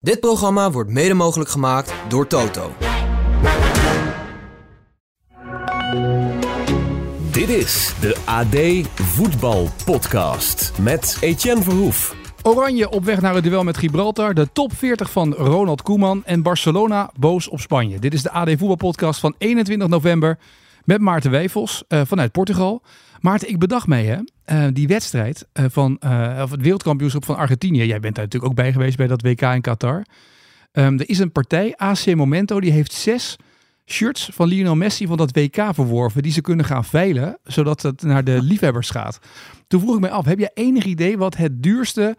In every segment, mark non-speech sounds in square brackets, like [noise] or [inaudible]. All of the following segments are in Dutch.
Dit programma wordt mede mogelijk gemaakt door Toto. Dit is de AD Voetbal Podcast met Etienne Verhoef. Oranje op weg naar het duel met Gibraltar. De top 40 van Ronald Koeman. En Barcelona boos op Spanje. Dit is de AD Voetbalpodcast van 21 november. Met Maarten Wevels uh, vanuit Portugal. Maarten, ik bedacht mee hè. Uh, die wedstrijd uh, van of het wereldkampioenschap van Argentinië. Jij bent daar natuurlijk ook bij geweest bij dat WK in Qatar. Um, er is een partij, AC Momento, die heeft zes shirts van Lionel Messi van dat WK verworven. Die ze kunnen gaan veilen, zodat het naar de liefhebbers gaat. Toen vroeg ik mij af, heb jij enig idee wat het duurste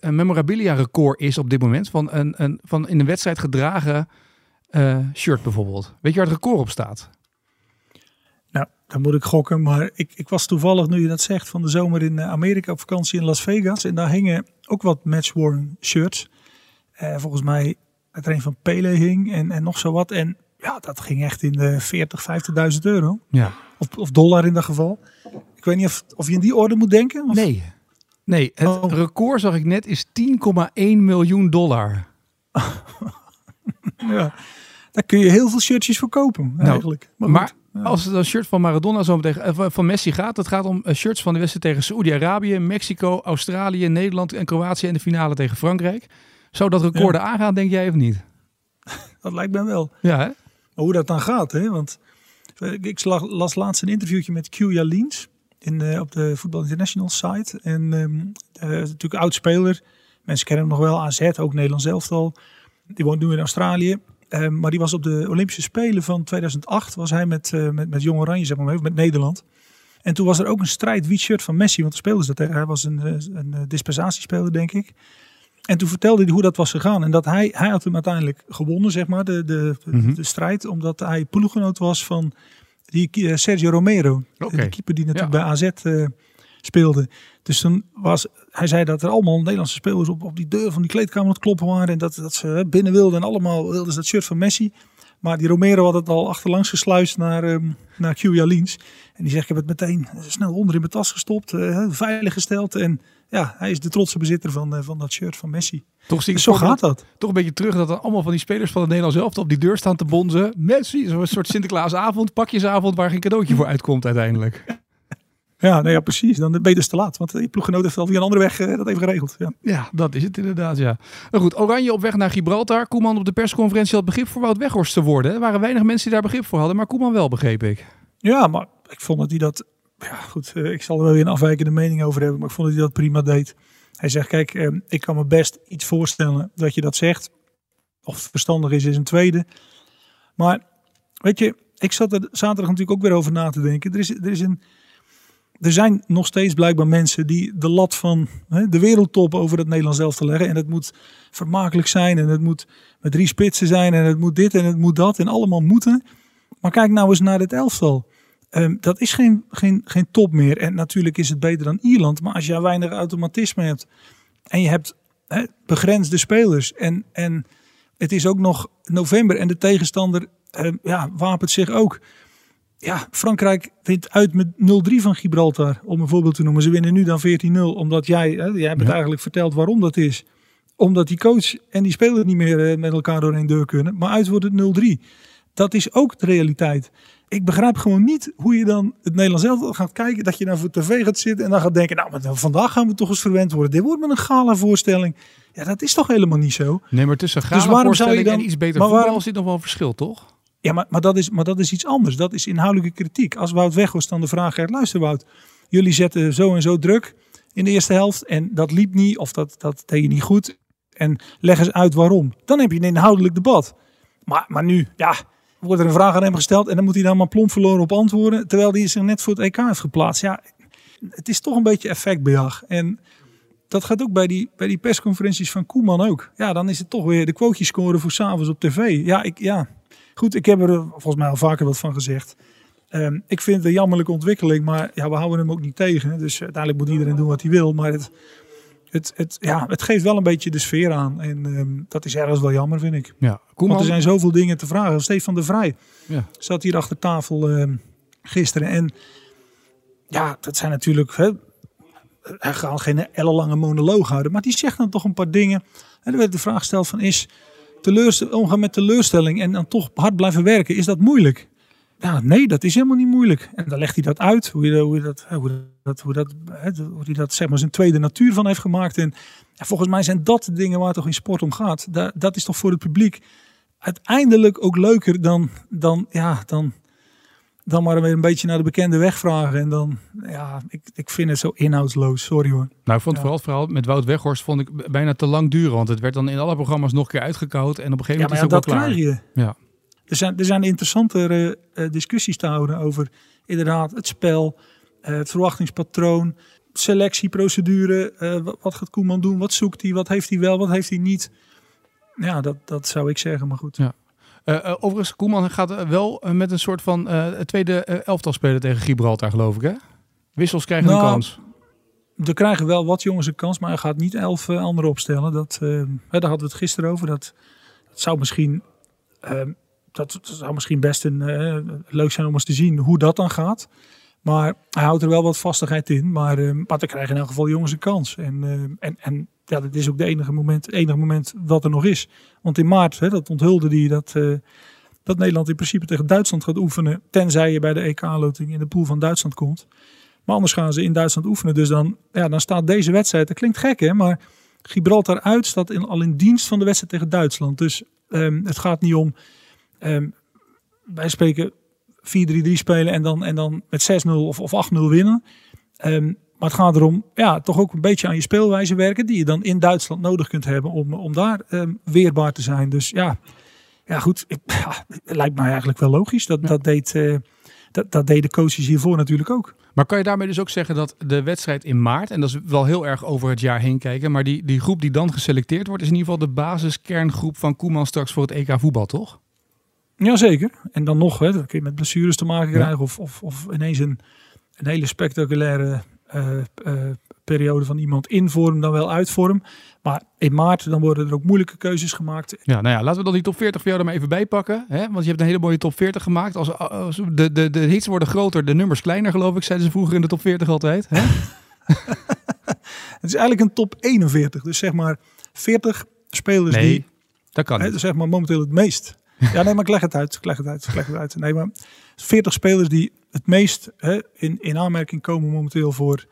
memorabilia record is op dit moment? Van, een, een, van in een wedstrijd gedragen shirt bijvoorbeeld. Weet je waar het record op staat? Dan moet ik gokken. Maar ik, ik was toevallig, nu je dat zegt, van de zomer in Amerika op vakantie in Las Vegas. En daar hingen ook wat matchworn shirts. Uh, volgens mij het er een van Pele hing en, en nog zo wat. En ja, dat ging echt in de 40, 50.000 euro. Ja. Of, of dollar in dat geval. Ik weet niet of, of je in die orde moet denken. Of? Nee. Nee, het oh. record zag ik net is 10,1 miljoen dollar. [laughs] ja, daar kun je heel veel shirtjes voor kopen nou, eigenlijk. Maar, maar ja. als het een shirt van Maradona zo tegen, van Messi gaat, het gaat om shirts van de wedstrijd tegen Saoedi-Arabië, Mexico, Australië, Nederland en Kroatië en de finale tegen Frankrijk. Zou dat record ja. aangaan, denk jij of niet? [laughs] Dat lijkt me wel. Ja, hè? Maar hoe dat dan gaat, hè? Want ik las laatst een interviewtje met Q Jalins in, uh, op de Voetbal International site. En um, uh, natuurlijk oud speler. Mensen kennen hem nog wel, AZ, ook Nederlands elftal. Die woont nu in Australië. Um, maar die was op de Olympische Spelen van 2008. Was hij met, uh, met, met Jong Oranje, zeg maar, met Nederland. En toen was er ook een strijd wie shirt van Messi. Want de speelden ze dat tegen. Hij was een, een, een dispensatiespeler, denk ik. En toen vertelde hij hoe dat was gegaan. En dat hij, hij had hem uiteindelijk gewonnen, zeg maar, de, de, de, mm -hmm. de strijd. Omdat hij ploeggenoot was van die Sergio Romero. Okay. De keeper die natuurlijk ja. bij AZ uh, speelde. Dus toen was, hij zei dat er allemaal Nederlandse spelers op, op die deur van die kleedkamer aan het kloppen waren. En dat, dat ze binnen wilden en allemaal wilden ze dat shirt van Messi. Maar die Romero had het al achterlangs gesluist naar, um, naar Q. En die zegt, ik heb het meteen snel onder in mijn tas gestopt, uh, veilig gesteld. En ja, hij is de trotse bezitter van, uh, van dat shirt van Messi. Toch zie ik zo gaat dat. Toch een beetje terug dat er allemaal van die spelers van het Nederlands elftal op die deur staan te bonzen. Messi, zo'n soort Sinterklaasavond, pakjesavond waar geen cadeautje voor uitkomt uiteindelijk. Ja, nee, ja, precies. Dan ben je dus te laat. Want je ploeggenoot heeft al via een andere weg uh, dat even geregeld. Ja. ja, dat is het inderdaad, ja. Nou goed, Oranje op weg naar Gibraltar. Koeman op de persconferentie had begrip voor Wout Weghorst te worden. Er waren weinig mensen die daar begrip voor hadden, maar Koeman wel, begreep ik. Ja, maar ik vond dat hij dat... Ja, goed, uh, ik zal er wel weer een afwijkende mening over hebben, maar ik vond dat hij dat prima deed. Hij zegt, kijk, uh, ik kan me best iets voorstellen dat je dat zegt. Of het verstandig is, is een tweede. Maar, weet je, ik zat er zaterdag natuurlijk ook weer over na te denken. Er is, er is een er zijn nog steeds blijkbaar mensen die de lat van hè, de wereldtop over het Nederlands elftal leggen. En het moet vermakelijk zijn en het moet met drie spitsen zijn en het moet dit en het moet dat en allemaal moeten. Maar kijk nou eens naar dit elftal. Um, dat is geen, geen, geen top meer. En natuurlijk is het beter dan Ierland. Maar als je weinig automatisme hebt en je hebt hè, begrensde spelers en, en het is ook nog november en de tegenstander um, ja, wapent zich ook ja, Frankrijk wint uit met 0-3 van Gibraltar, om een voorbeeld te noemen. Ze winnen nu dan 14-0, omdat jij, hè, jij hebt ja. eigenlijk verteld waarom dat is. Omdat die coach en die speler niet meer met elkaar door een deur kunnen. Maar uit wordt het 0-3. Dat is ook de realiteit. Ik begrijp gewoon niet hoe je dan het Nederlands elftal gaat kijken. Dat je dan voor tv gaat zitten en dan gaat denken, nou, maar vandaag gaan we toch eens verwend worden. Dit wordt met een gala voorstelling. Ja, dat is toch helemaal niet zo. Nee, maar tussen gala dus waarom zou je dan, en iets beter voetbal waarom, zit nog wel een verschil, toch? Ja, maar, maar, dat is, maar dat is iets anders. Dat is inhoudelijke kritiek. Als Wout Weghorst dan de vraag luister Wout, jullie zetten zo en zo druk in de eerste helft en dat liep niet of dat, dat deed je niet goed. En leg eens uit waarom. Dan heb je een inhoudelijk debat. Maar, maar nu, ja, wordt er een vraag aan hem gesteld en dan moet hij dan maar plomp verloren op antwoorden. Terwijl hij zich net voor het EK heeft geplaatst. Ja, het is toch een beetje effectbejag. En dat gaat ook bij die, bij die persconferenties van Koeman ook. Ja, dan is het toch weer de quotejes scoren voor s'avonds op tv. Ja, ik, ja, Goed, ik heb er volgens mij al vaker wat van gezegd. Um, ik vind het een jammerlijke ontwikkeling, maar ja, we houden hem ook niet tegen. Dus uiteindelijk moet iedereen doen wat hij wil. Maar het, het, het, ja, het geeft wel een beetje de sfeer aan. En um, dat is ergens wel jammer, vind ik. Ja, Want er zijn zoveel dingen te vragen. Stefan de Vrij ja. zat hier achter tafel um, gisteren. En ja, dat zijn natuurlijk hè, hij gaat geen ellenlange monoloog houden, maar die zegt dan toch een paar dingen. En er werd de vraag gesteld van is omgaan met teleurstelling en dan toch hard blijven werken, is dat moeilijk? Ja, nee, dat is helemaal niet moeilijk. En dan legt hij dat uit, hoe je, hoe dat, hoe dat, hoe dat, hoe hij dat zeg maar zijn tweede natuur van heeft gemaakt. En volgens mij zijn dat de dingen waar het toch in sport om gaat. Dat, dat is toch voor het publiek uiteindelijk ook leuker dan, dan, ja, dan, dan maar weer een beetje naar de bekende weg vragen. En dan, ja, ik, ik vind het zo inhoudsloos. Sorry hoor. Nou, ik vond vooral het verhaal met Wout Weghorst vond ik bijna te lang duren. Want het werd dan in alle programma's nog een keer uitgekoud. En op een gegeven moment ja, is het dat klaar. krijg je. Ja. Er zijn, er zijn interessantere uh, discussies te houden over inderdaad het spel, uh, het verwachtingspatroon, selectieprocedure. Uh, wat gaat Koeman doen? Wat zoekt hij? Wat heeft hij wel? Wat heeft hij niet? Ja, dat, dat zou ik zeggen, maar goed. Ja. Uh, uh, overigens, Koeman gaat wel uh, met een soort van tweede elftal spelen tegen Gibraltar, geloof ik, hè? Wissels krijgen nou, een kans. Er krijgen wel wat jongens een kans, maar hij gaat niet elf anderen opstellen. Dat, daar hadden we het gisteren over. Dat, dat zou misschien, ehm, dat, zou misschien best een, leuk zijn om eens te zien hoe dat dan gaat. Maar hij houdt er wel wat vastigheid in. Maar, maar er krijgen in elk geval jongens een kans. En, en, en ja, dat is ook de enige moment, enige moment wat er nog is. Want in maart, hè, dat onthulde hij dat, uh, dat Nederland in principe tegen Duitsland gaat oefenen. Tenzij je bij de EK-loting in de pool van Duitsland komt. Maar anders gaan ze in Duitsland oefenen. Dus dan, ja, dan staat deze wedstrijd, dat klinkt gek hè, maar Gibraltar uit staat in, al in dienst van de wedstrijd tegen Duitsland. Dus um, het gaat niet om, um, wij spreken 4-3-3 spelen en dan, en dan met 6-0 of, of 8-0 winnen. Um, maar het gaat erom, ja, toch ook een beetje aan je speelwijze werken. Die je dan in Duitsland nodig kunt hebben om, om daar um, weerbaar te zijn. Dus ja, ja goed. Ik, [laughs] ja, het lijkt mij eigenlijk wel logisch. Dat, ja. dat, deed, uh, dat, dat deden coaches hiervoor natuurlijk ook. Maar kan je daarmee dus ook zeggen dat de wedstrijd in maart, en dat is wel heel erg over het jaar heen kijken, maar die, die groep die dan geselecteerd wordt, is in ieder geval de basiskerngroep van Koeman straks voor het EK voetbal, toch? Jazeker. En dan nog, hè, dat kun je met blessures te maken krijgen ja. of, of, of ineens een, een hele spectaculaire periode van iemand in vorm dan wel uit vorm. Maar in maart dan worden er ook moeilijke keuzes gemaakt. Ja, nou ja, laten we dan die top 40 voor jou er maar even bij pakken. Hè? Want je hebt een hele mooie top 40 gemaakt. Als, als de, de, de hits worden groter, de nummers kleiner geloof ik, zeiden ze vroeger in de top 40 altijd. Hè? [laughs] het is eigenlijk een top 41. Dus zeg maar 40 spelers nee, die... dat kan hè, zeg maar momenteel het meest. Ja, nee, maar ik leg het uit. Ik leg het uit. Ik leg het uit. Nee, maar 40 spelers die het meest hè, in, in aanmerking komen momenteel voor,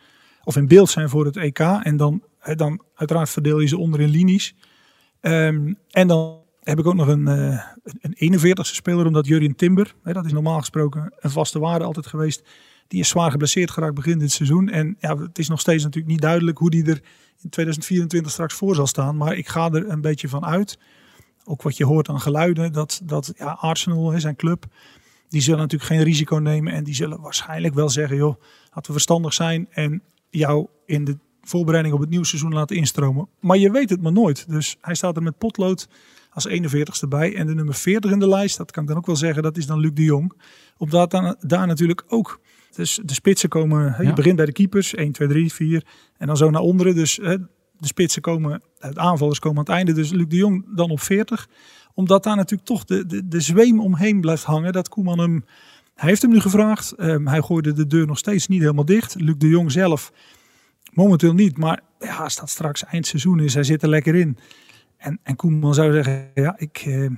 of in beeld zijn voor het EK. En dan, hè, dan uiteraard verdeel je ze onder in linies. Um, en dan heb ik ook nog een, uh, een 41ste speler, omdat Jurien Timber, hè, dat is normaal gesproken een vaste waarde altijd geweest. Die is zwaar geblesseerd geraakt begin dit seizoen. En ja, het is nog steeds natuurlijk niet duidelijk hoe die er in 2024 straks voor zal staan. Maar ik ga er een beetje van uit. Ook wat je hoort aan geluiden, dat, dat ja, Arsenal, hè, zijn club, die zullen natuurlijk geen risico nemen. En die zullen waarschijnlijk wel zeggen, joh, laten we verstandig zijn en jou in de voorbereiding op het nieuwe seizoen laten instromen. Maar je weet het maar nooit. Dus hij staat er met potlood als 41ste bij. En de nummer 40 in de lijst, dat kan ik dan ook wel zeggen, dat is dan Luc de Jong. Omdat dan, daar natuurlijk ook, dus de spitsen komen, ja. je begint bij de keepers, 1, 2, 3, 4 en dan zo naar onderen. Dus de spitsen komen, het aanvallers komen aan het einde. Dus Luc de Jong dan op 40 omdat daar natuurlijk toch de, de, de zweem omheen blijft hangen. Dat Koeman hem, hij heeft hem nu gevraagd. Um, hij gooide de deur nog steeds niet helemaal dicht. Luc de Jong zelf momenteel niet. Maar ja, dat straks eindseizoen is, hij zit er lekker in. En, en Koeman zou zeggen, ja, ik, uh,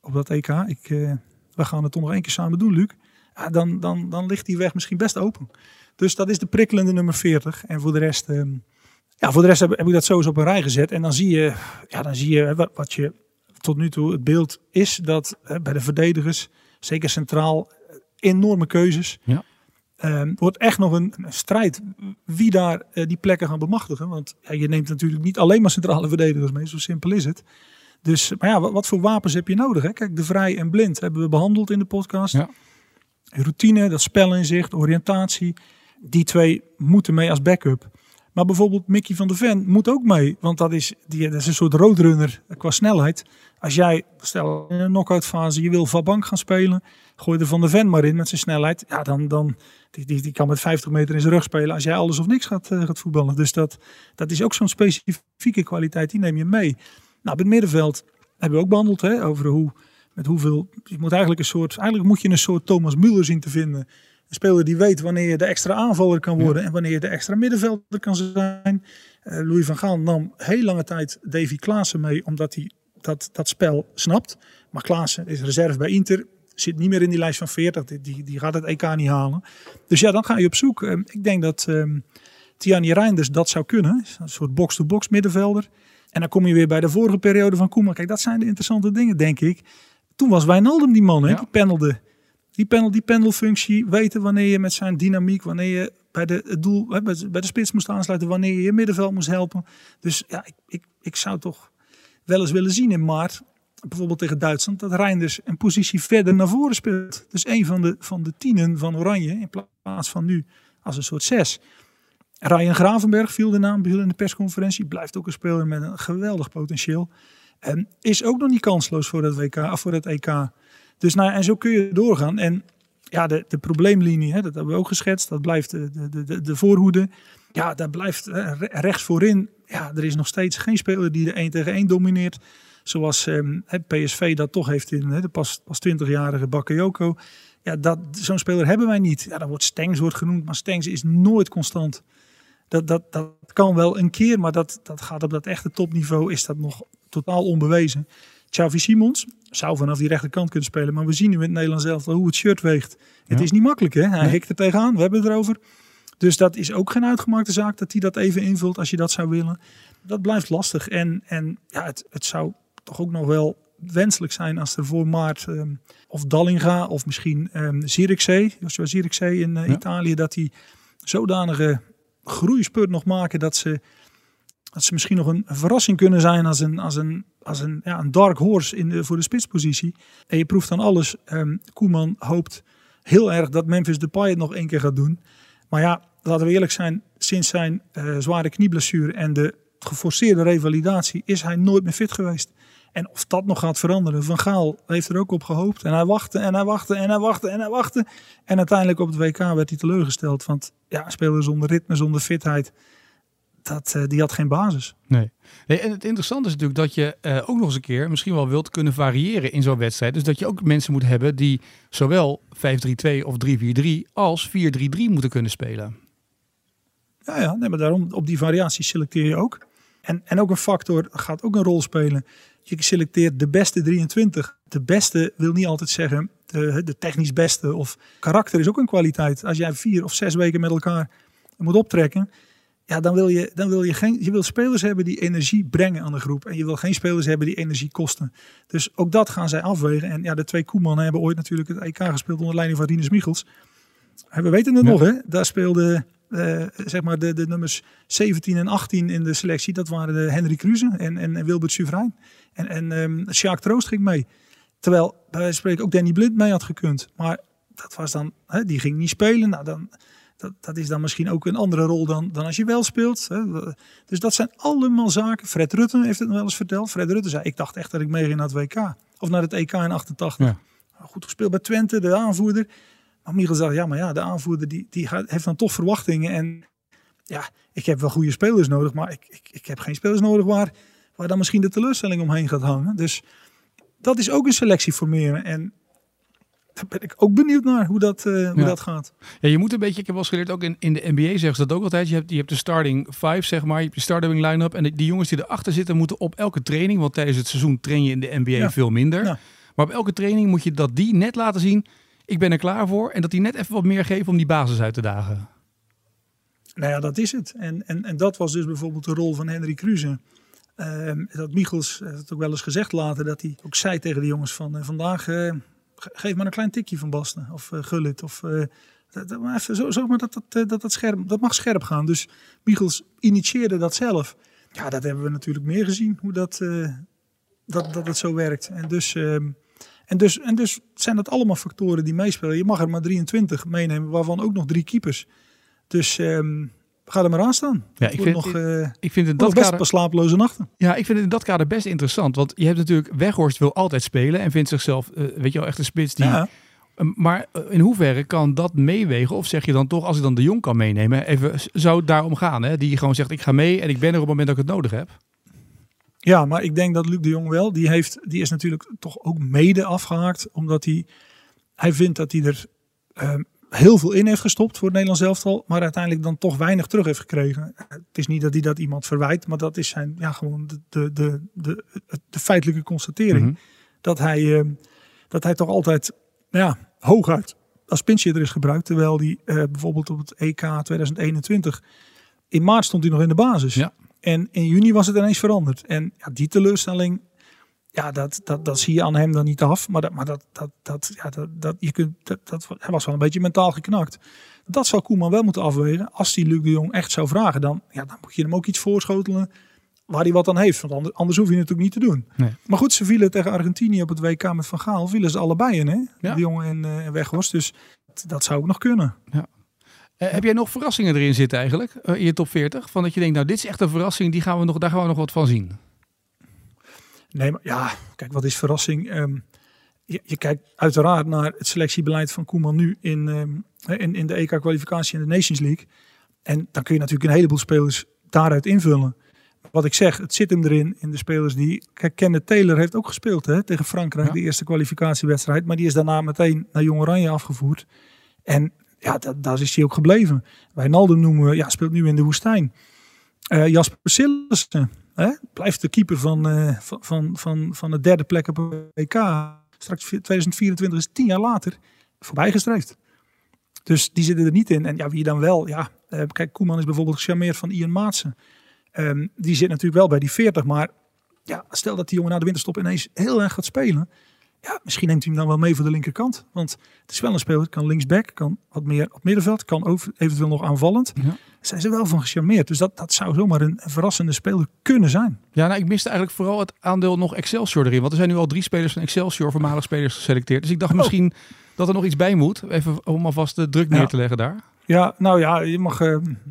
op dat EK, ik, uh, we gaan het toch nog één keer samen doen, Luc. Dan, dan, dan ligt die weg misschien best open. Dus dat is de prikkelende nummer 40. En voor de rest, um, ja, voor de rest heb, heb, ik dat sowieso op een rij gezet. En dan zie je, ja, dan zie je wat, wat je tot nu toe het beeld is dat uh, bij de verdedigers, zeker centraal, enorme keuzes. Ja. Um, wordt echt nog een, een strijd wie daar uh, die plekken gaan bemachtigen. Want ja, je neemt natuurlijk niet alleen maar centrale verdedigers mee, zo simpel is het. Dus, maar ja, wat, wat voor wapens heb je nodig? Hè? Kijk, de vrij en blind hebben we behandeld in de podcast. Ja. Routine, dat spelinzicht, oriëntatie. Die twee moeten mee als backup. Maar bijvoorbeeld Mickey van der Ven moet ook mee. Want dat is, die, dat is een soort roadrunner qua snelheid. Als jij, stel in een knock-out fase, je wil van bank gaan spelen. Gooi er van der Ven maar in met zijn snelheid. Ja, dan, dan die, die, die kan met 50 meter in zijn rug spelen als jij alles of niks gaat, uh, gaat voetballen. Dus dat, dat is ook zo'n specifieke kwaliteit, die neem je mee. Nou, op het middenveld hebben we ook behandeld hè, over hoe, met hoeveel. Je moet eigenlijk een soort, eigenlijk moet je een soort Thomas Müller zien te vinden Een speler die weet wanneer je de extra aanvaller kan worden en wanneer je de extra middenvelder kan zijn. Uh, Louis van Gaal nam heel lange tijd Davy Klaassen mee, omdat hij dat, dat spel snapt. Maar Klaassen is reserve bij Inter, zit niet meer in die lijst van 40, die, die gaat het EK niet halen. Dus ja, dan ga je op zoek. Uh, ik denk dat um, Tiani Reinders dat zou kunnen, een soort box-to-box middenvelder. En dan kom je weer bij de vorige periode van Koeman. Kijk, dat zijn de interessante dingen, denk ik. Toen was Wijnaldum die man, hè, die pendelde. Die, pendel, die pendelfunctie, weten wanneer je met zijn dynamiek, wanneer je bij de, het doel, bij de spits moest aansluiten, wanneer je je middenveld moest helpen. Dus ja, ik, ik, ik zou toch wel eens willen zien in maart, bijvoorbeeld tegen Duitsland, dat Reinders een positie verder naar voren speelt. Dus een van de, van de tienen van Oranje, in plaats van nu als een soort zes. Ryan Gravenberg viel de naam in de persconferentie. Blijft ook een speler met een geweldig potentieel. En is ook nog niet kansloos voor het, WK, of voor het EK. Dus nou, en zo kun je doorgaan. En ja, de, de probleemlinie, hè, dat hebben we ook geschetst. Dat blijft de, de, de, de voorhoede. Ja, daar blijft rechts voorin. Ja, er is nog steeds geen speler die de 1 tegen 1 domineert. Zoals um, PSV dat toch heeft in hè, de pas, pas 20-jarige Bakayoko. Ja, dat, zo'n speler hebben wij niet. Ja, dan wordt Stengs wordt genoemd, maar Stengs is nooit constant. Dat, dat, dat kan wel een keer, maar dat, dat gaat op dat echte topniveau is dat nog totaal onbewezen. Xavi Simons zou vanaf die rechterkant kunnen spelen. Maar we zien nu in het Nederlands zelf hoe het shirt weegt. Het is niet makkelijk hè. Hij nee. hikt er tegenaan. We hebben het erover. Dus dat is ook geen uitgemaakte zaak dat hij dat even invult als je dat zou willen. Dat blijft lastig. En, en ja, het, het zou toch ook nog wel wenselijk zijn als er voor maart um, of Dallinga of misschien um, Zirkzee, Joshua Zirkzee in uh, ja. Italië, dat die zodanige groeispurt nog maken dat ze, dat ze misschien nog een verrassing kunnen zijn als een, als een, als een, ja, een dark horse in voor de spitspositie. En je proeft dan alles. Um, Koeman hoopt heel erg dat Memphis Depay het nog één keer gaat doen. Maar ja, laten we eerlijk zijn, sinds zijn uh, zware knieblessure en de geforceerde revalidatie is hij nooit meer fit geweest. En of dat nog gaat veranderen. Van Gaal heeft er ook op gehoopt. En hij wachtte en hij wachtte en hij wachtte en hij wachtte. En uiteindelijk op het WK werd hij teleurgesteld. Want ja, een speler zonder ritme, zonder fitheid. Dat, uh, die had geen basis. Nee. nee. En het interessante is natuurlijk dat je uh, ook nog eens een keer misschien wel wilt kunnen variëren in zo'n wedstrijd. Dus dat je ook mensen moet hebben die zowel 5-3-2 of 3-4-3 als 4-3-3 moeten kunnen spelen. Ja, ja nee, maar daarom op die variatie selecteer je ook. En, en ook een factor gaat ook een rol spelen. Je selecteert de beste 23. De beste wil niet altijd zeggen de, de technisch beste of karakter is ook een kwaliteit. Als jij vier of zes weken met elkaar moet optrekken, ja, dan wil je, dan wil je geen, je wil spelers hebben die energie brengen aan de groep. En je wil geen spelers hebben die energie kosten. Dus ook dat gaan zij afwegen. En ja, de twee Koemannen hebben ooit natuurlijk het EK gespeeld onder leiding van Rinus Michels. We weten het ja. nog, hè? Daar speelde uh, zeg maar de, de nummers 17 en 18 in de selectie. Dat waren de Henry Kruse en, en Wilbert Suvrijn. En, en um, Sjaak Troost ging mee. Terwijl bij spreken ook Danny Blind mee had gekund. Maar dat was dan, hè, die ging niet spelen. Nou, dan, dat, dat is dan misschien ook een andere rol dan, dan als je wel speelt. Hè. Dus dat zijn allemaal zaken. Fred Rutten heeft het wel eens verteld. Fred Rutten zei, ik dacht echt dat ik meeging naar het WK. Of naar het EK in 88. Ja. Goed gespeeld bij Twente, de aanvoerder. Maar Michel zei, ja, maar ja, de aanvoerder die, die heeft dan toch verwachtingen. En ja, ik heb wel goede spelers nodig, maar ik, ik, ik heb geen spelers nodig waar, waar dan misschien de teleurstelling omheen gaat hangen. Dus dat is ook een selectie formeren. En daar ben ik ook benieuwd naar hoe dat, uh, hoe ja. dat gaat. Ja, je moet een beetje, ik heb wel eens geleerd, ook in, in de NBA zeggen ze dat ook altijd. Je hebt, je hebt de starting five, zeg maar. Je hebt je starting line-up. En die jongens die erachter zitten moeten op elke training, want tijdens het seizoen train je in de NBA ja. veel minder. Ja. Maar op elke training moet je dat die net laten zien, ik ben er klaar voor. En dat die net even wat meer geven om die basis uit te dagen. Nou ja, dat is het. En, en, en dat was dus bijvoorbeeld de rol van Henry Kruse. Uh, dat Michels heeft het ook wel eens gezegd later, dat hij ook zei tegen de jongens van uh, vandaag, uh, geef maar een klein tikje van Basten of uh, Gullit. Of, dat, dat, even, zo, maar dat dat, dat, dat, scherp, dat mag scherp gaan. Dus Michels initieerde dat zelf. Ja, dat hebben we natuurlijk meer gezien, hoe dat, dat, dat het zo werkt. En dus, ehm, en, dus, en dus zijn dat allemaal factoren die meespelen. Je mag er maar 23 meenemen, waarvan ook nog drie keepers. Dus... Um, Ga er maar aan staan. Ja, ik vind, nog, uh, ik vind in dat best kader, slapeloze nachten. Ja, ik vind het in dat kader best interessant. Want je hebt natuurlijk Weghorst wil altijd spelen en vindt zichzelf, uh, weet je wel, echt een spits die. Ja. Uh, maar in hoeverre kan dat meewegen? Of zeg je dan toch, als ik dan de Jong kan meenemen, even zou het daarom gaan? Hè? Die gewoon zegt, ik ga mee en ik ben er op het moment dat ik het nodig heb. Ja, maar ik denk dat Luc de Jong wel, die, heeft, die is natuurlijk toch ook mede afgehaakt. Omdat hij, hij vindt dat hij er heel veel in heeft gestopt voor het Nederlands elftal, maar uiteindelijk dan toch weinig terug heeft gekregen. Het is niet dat hij dat iemand verwijt, maar dat is zijn, ja, gewoon de, de, de, de, de feitelijke constatering. Mhm. Dat, hij, eh, dat hij toch altijd ja, hooguit als pinchitter is gebruikt, terwijl hij eh, bijvoorbeeld op het EK 2021 in maart stond hij nog in de basis. Ja. En in juni was het ineens veranderd. En ja, die teleurstelling, ja, dat, dat, dat zie je aan hem dan niet af. Maar dat, maar dat, dat, dat, ja, dat, dat, je kunt, dat, dat, hij was wel een beetje mentaal geknakt. Dat zou Koeman wel moeten afwegen. Als hij Luc de Jong echt zou vragen, dan, ja, dan moet je hem ook iets voorschotelen waar hij wat aan heeft. Want anders, anders hoef je het natuurlijk niet te doen. Nee. Maar goed, ze vielen tegen Argentinië op het WK met Van Gaal. Vielen ze allebei in, hè? Ja. De Jong en, eh, en Weghorst. Dus dat, zou ook nog kunnen. Eh, heb jij nog verrassingen erin zitten eigenlijk, eh, in je top 40? Van dat je denkt, nou dit is echt een verrassing, die gaan we nog, daar gaan we nog wat van zien. Nee, maar ja, kijk, wat is verrassing? Ehm, je, je kijkt uiteraard naar het selectiebeleid van Koeman nu in, ehm, in, in de EK-kwalificatie en de Nations League. En dan kun je natuurlijk een heleboel spelers daaruit invullen. Wat ik zeg, het zit hem erin in de spelers die... Kijk, Kenneth Taylor heeft ook gespeeld hè, tegen Frankrijk, Ja. de eerste kwalificatiewedstrijd. Maar die is daarna meteen naar Jong Oranje afgevoerd. En ja, da- daar is hij ook gebleven. Wijnaldum noemen we, ja, speelt nu in de woestijn. Eh, Jasper Sillissen, hè, blijft de keeper van, eh, van, van, van, van de derde plek op WK. Straks 2024 is tien jaar later voorbijgestreefd. Dus die zitten er niet in. En ja, wie dan wel? Ja, eh, kijk, Koeman is bijvoorbeeld gecharmeerd van Ian Maatsen. Ehm, die zit natuurlijk wel bij die 40, maar ja, stel dat die jongen na de winterstop ineens heel erg gaat spelen. Ja, misschien neemt hij hem dan wel mee voor de linkerkant. Want het is wel een speler, kan linksback, kan wat meer op middenveld, kan over, eventueel nog aanvallend. Ja. Daar zijn ze wel van gecharmeerd. Dus dat, dat zou zomaar een, verrassende speler kunnen zijn. Ja, nou, ik miste eigenlijk vooral het aandeel nog Excelsior erin. Want er zijn nu al drie spelers van Excelsior, voormalig spelers, geselecteerd. Dus ik dacht Oh. misschien dat er nog iets bij moet. Even om alvast de druk neer Ja. te leggen daar. Ja, nou ja, je mag. eh,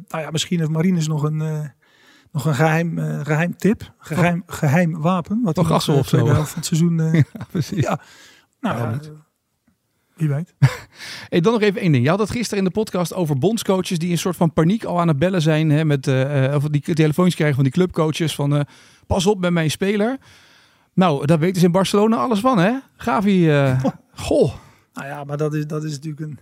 nou ja, misschien heeft Marines nog een, eh, nog een geheim, eh, geheim tip. Geheim, geheim wapen. Wat nog, Gassel eh, of zo. van het seizoen. eh, [laughs] Ja, precies. Ja. nou ja, wie weet. [laughs] Hey, dan nog even één ding. Je had het gisteren in de podcast over bondscoaches die een soort van paniek al aan het bellen zijn. Hè, met, of die telefoontjes krijgen van die clubcoaches van pas op met mijn speler. Nou, daar weten ze in Barcelona alles van hè. Gavi, [laughs] goh. Nou ja, maar dat is, dat is natuurlijk een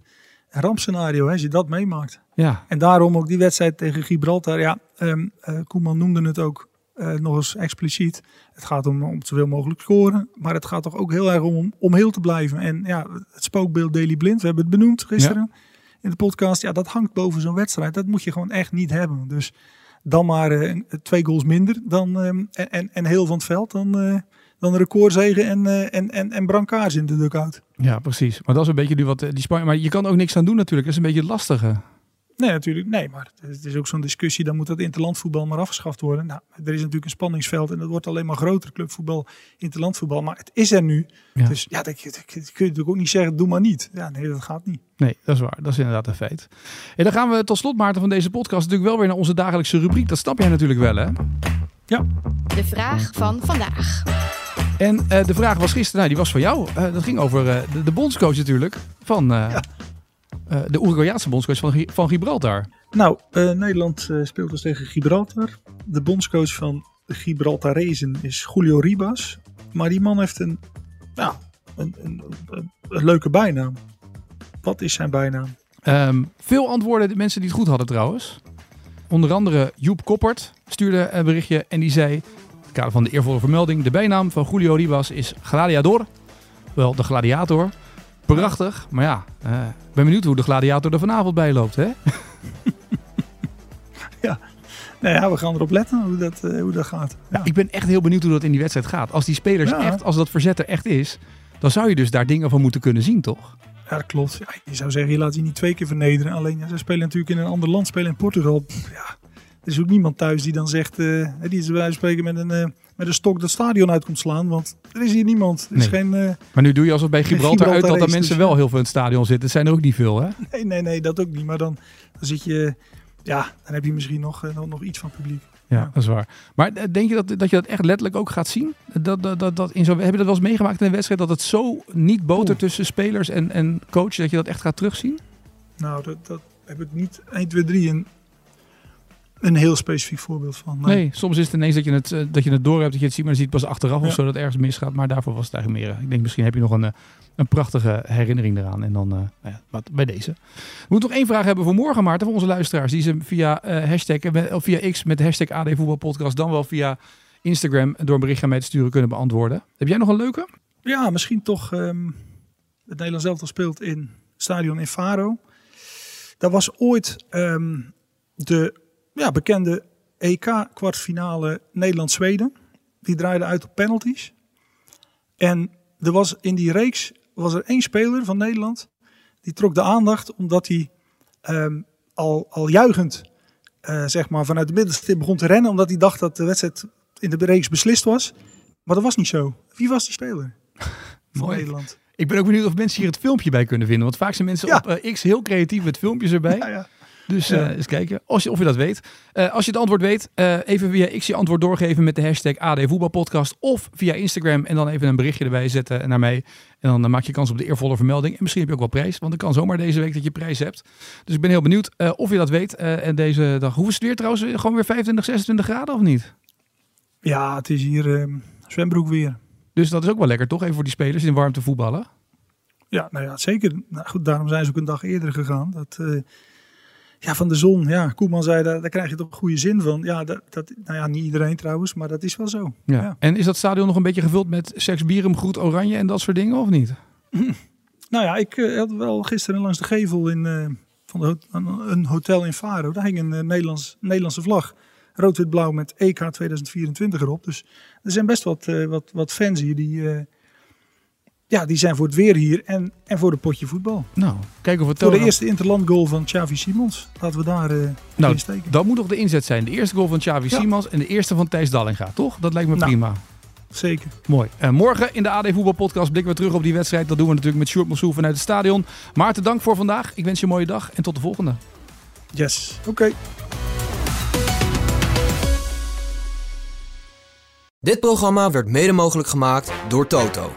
rampscenario hè, als je dat meemaakt. Ja, En daarom ook die wedstrijd tegen Gibraltar. Ja, ehm, eh, Koeman noemde het ook eh, nog eens expliciet. Het gaat om, om zoveel mogelijk scoren. Maar het gaat toch ook heel erg om, om heel te blijven. En ja, het spookbeeld Daily Blind, we hebben het benoemd gisteren in de podcast. Ja, dat hangt boven zo'n wedstrijd. Dat moet je gewoon echt niet hebben. Dus dan maar eh, twee goals minder dan, ehm, en, en, en heel van het veld. Dan, dan een recordzegen en, eh, en, en, en brancards in de dugout. ja, precies. Maar dat is een beetje nu wat eh, die Spanje. Maar je kan ook niks aan doen natuurlijk. Dat is een beetje het lastige. Nee, natuurlijk. Nee, maar het is, ook zo'n discussie. Dan moet dat interlandvoetbal maar afgeschaft worden. Nou, er is natuurlijk een spanningsveld en dat wordt alleen maar groter. Clubvoetbal, interlandvoetbal. Maar het is er nu. Ja. Dus ja, dat, dat- dat kun je natuurlijk ook niet zeggen, doe maar niet. Ja, nee, dat gaat niet. Nee, dat is waar. Dat is inderdaad een feit. En dan gaan we tot slot, Maarten, van deze podcast natuurlijk wel weer naar onze dagelijkse rubriek. Dat snap jij natuurlijk wel, hè? De vraag van vandaag. En eh, de vraag was gisteren, nou, die was van jou. Eh, dat ging over eh, de, de bondscoach natuurlijk. Van de Uruguayaanse bondscoach van, van Gibraltar. Nou, Nederland speelt dus tegen Gibraltar. De bondscoach van Gibraltarezen is Julio Ribas. Maar die man heeft een, ja, een, een, een, een leuke bijnaam. Wat is zijn bijnaam? Ehm, veel antwoorden, de mensen die het goed hadden trouwens. Onder andere Joep Koppert stuurde een berichtje en die zei... Het kader van de eervolle vermelding... De bijnaam van Julio Ribas is Gladiador. Wel, de gladiator. Prachtig, maar ja, eh, ben benieuwd hoe de gladiator er vanavond bij loopt, hè? [laughs] Nou ja, we gaan erop letten hoe dat, eh, hoe dat gaat. Ja. Ik ben echt heel benieuwd hoe dat in die wedstrijd gaat. Als die spelers Ja. echt, als dat verzet er echt is... dan zou je dus daar dingen van moeten kunnen zien, toch? Ja, dat klopt. Ja, je zou zeggen, je laat je niet twee keer vernederen. Alleen, ja, ze spelen natuurlijk in een ander land, spelen in Portugal. Pff, Ja, er is ook niemand thuis die dan zegt, eh, die is bij spreken met een, eh, met een stok dat stadion uit komt slaan. Want er is hier niemand. Er is Nee. geen, eh, Maar nu doe je alsof bij Gibraltar, Gibraltar uit dat er mensen dus, wel heel veel in het stadion zitten. Het zijn er ook niet veel, hè? nee, nee, nee, dat ook niet. Maar dan, dan zit je, ja, dan heb je misschien nog, nog, nog iets van publiek. Ja, Ja. dat is waar. Maar denk je dat, dat je dat echt letterlijk ook gaat zien? Dat, dat, dat, dat in zo, heb je dat wel eens meegemaakt in een wedstrijd? Dat het zo niet botert Oeh. tussen spelers en, en coach, dat je dat echt gaat terugzien? Nou, dat, dat heb ik niet 1, 2, 3 in. Een heel specifiek voorbeeld van. Nee, soms is het ineens dat je het, eh, dat je het door hebt, dat je het ziet, maar je het pas achteraf Ja. of zo dat ergens misgaat. Maar daarvoor was het eigenlijk meer. eh, Ik denk misschien heb je nog een, eh, een prachtige herinnering eraan. En dan nou ja, wat bij deze. We moeten nog één vraag hebben voor morgen, Maarten, voor onze luisteraars. Die ze via eh, hashtag of via X met de hashtag AD Voetbalpodcast, dan wel via Instagram door een bericht aan mij te sturen kunnen beantwoorden. Heb jij nog een leuke? Ja, misschien toch ehm, het Nederlands elftal speelt in stadion in Faro. Dat was ooit ehm, de ja, bekende EK-kwartfinale Nederland-Zweden. Die draaide uit op penalties. En er was in die reeks was er één speler van Nederland. Die trok de aandacht omdat hij ehm, al, al juichend eh, zeg maar, vanuit de middenstip begon te rennen. Omdat hij dacht dat de wedstrijd in de reeks beslist was. Maar dat was niet zo. Wie was die speler? [laughs] Van Mooi. Nederland. Ik ben ook benieuwd of mensen hier het filmpje bij kunnen vinden. Want vaak zijn mensen Ja. op eh, X heel creatief met filmpjes erbij. Ja, ja. Dus Ja. eh, eens kijken als je, of je dat weet. Eh, als je het antwoord weet, eh, even via X je antwoord doorgeven met de hashtag AD Voetbalpodcast. Of via Instagram en dan even een berichtje erbij zetten naar mij. En dan maak je kans op de eervolle vermelding. En misschien heb je ook wel prijs, want het kan zomaar deze week dat je prijs hebt. Dus ik ben heel benieuwd of je dat weet. En deze dag, hoe is het weer trouwens? Gewoon weer 25, 26 graden of niet? ja, het is hier ehm, zwembroek weer. Dus dat is ook wel lekker toch? Even voor die spelers in warmte voetballen. Ja, nou ja, zeker. Nou goed, daarom zijn ze ook een dag eerder gegaan. Dat, ja, van de zon. Ja, Koeman zei, daar, daar krijg je toch een goede zin van. Ja, dat, dat, nou ja, niet iedereen trouwens, maar dat is wel zo. Ja. Ja. En is dat stadion nog een beetje gevuld met seks, bierum, goed oranje en dat soort dingen of niet? [laughs] Nou ja, ik eh, had wel gisteren langs de gevel in, eh, van de, een- hotel in Faro. Daar hing een eh, Nederlands, Nederlandse vlag. Rood-wit-blauw met EK 2024 erop. Dus er zijn best wat, wat, wat fans hier die, ja, die zijn voor het weer hier en, en voor de potje voetbal. Nou, kijk of het Voor de eerste interland goal van Xavi Simons. Laten we daar eh Nou, in steken. Dat moet toch de inzet zijn. De eerste goal van Xavi Ja. Simons en de eerste van Thijs Dallinga, toch? Dat lijkt me Nou. prima. Zeker. Mooi. En morgen in de AD Voetbalpodcast blikken we terug op die wedstrijd. Dat doen we natuurlijk met Sjoerd Mossou vanuit het stadion. Maarten, dank voor vandaag. Ik wens je een mooie dag en tot de volgende. Yes. Oké. Dit programma werd mede mogelijk gemaakt door Toto.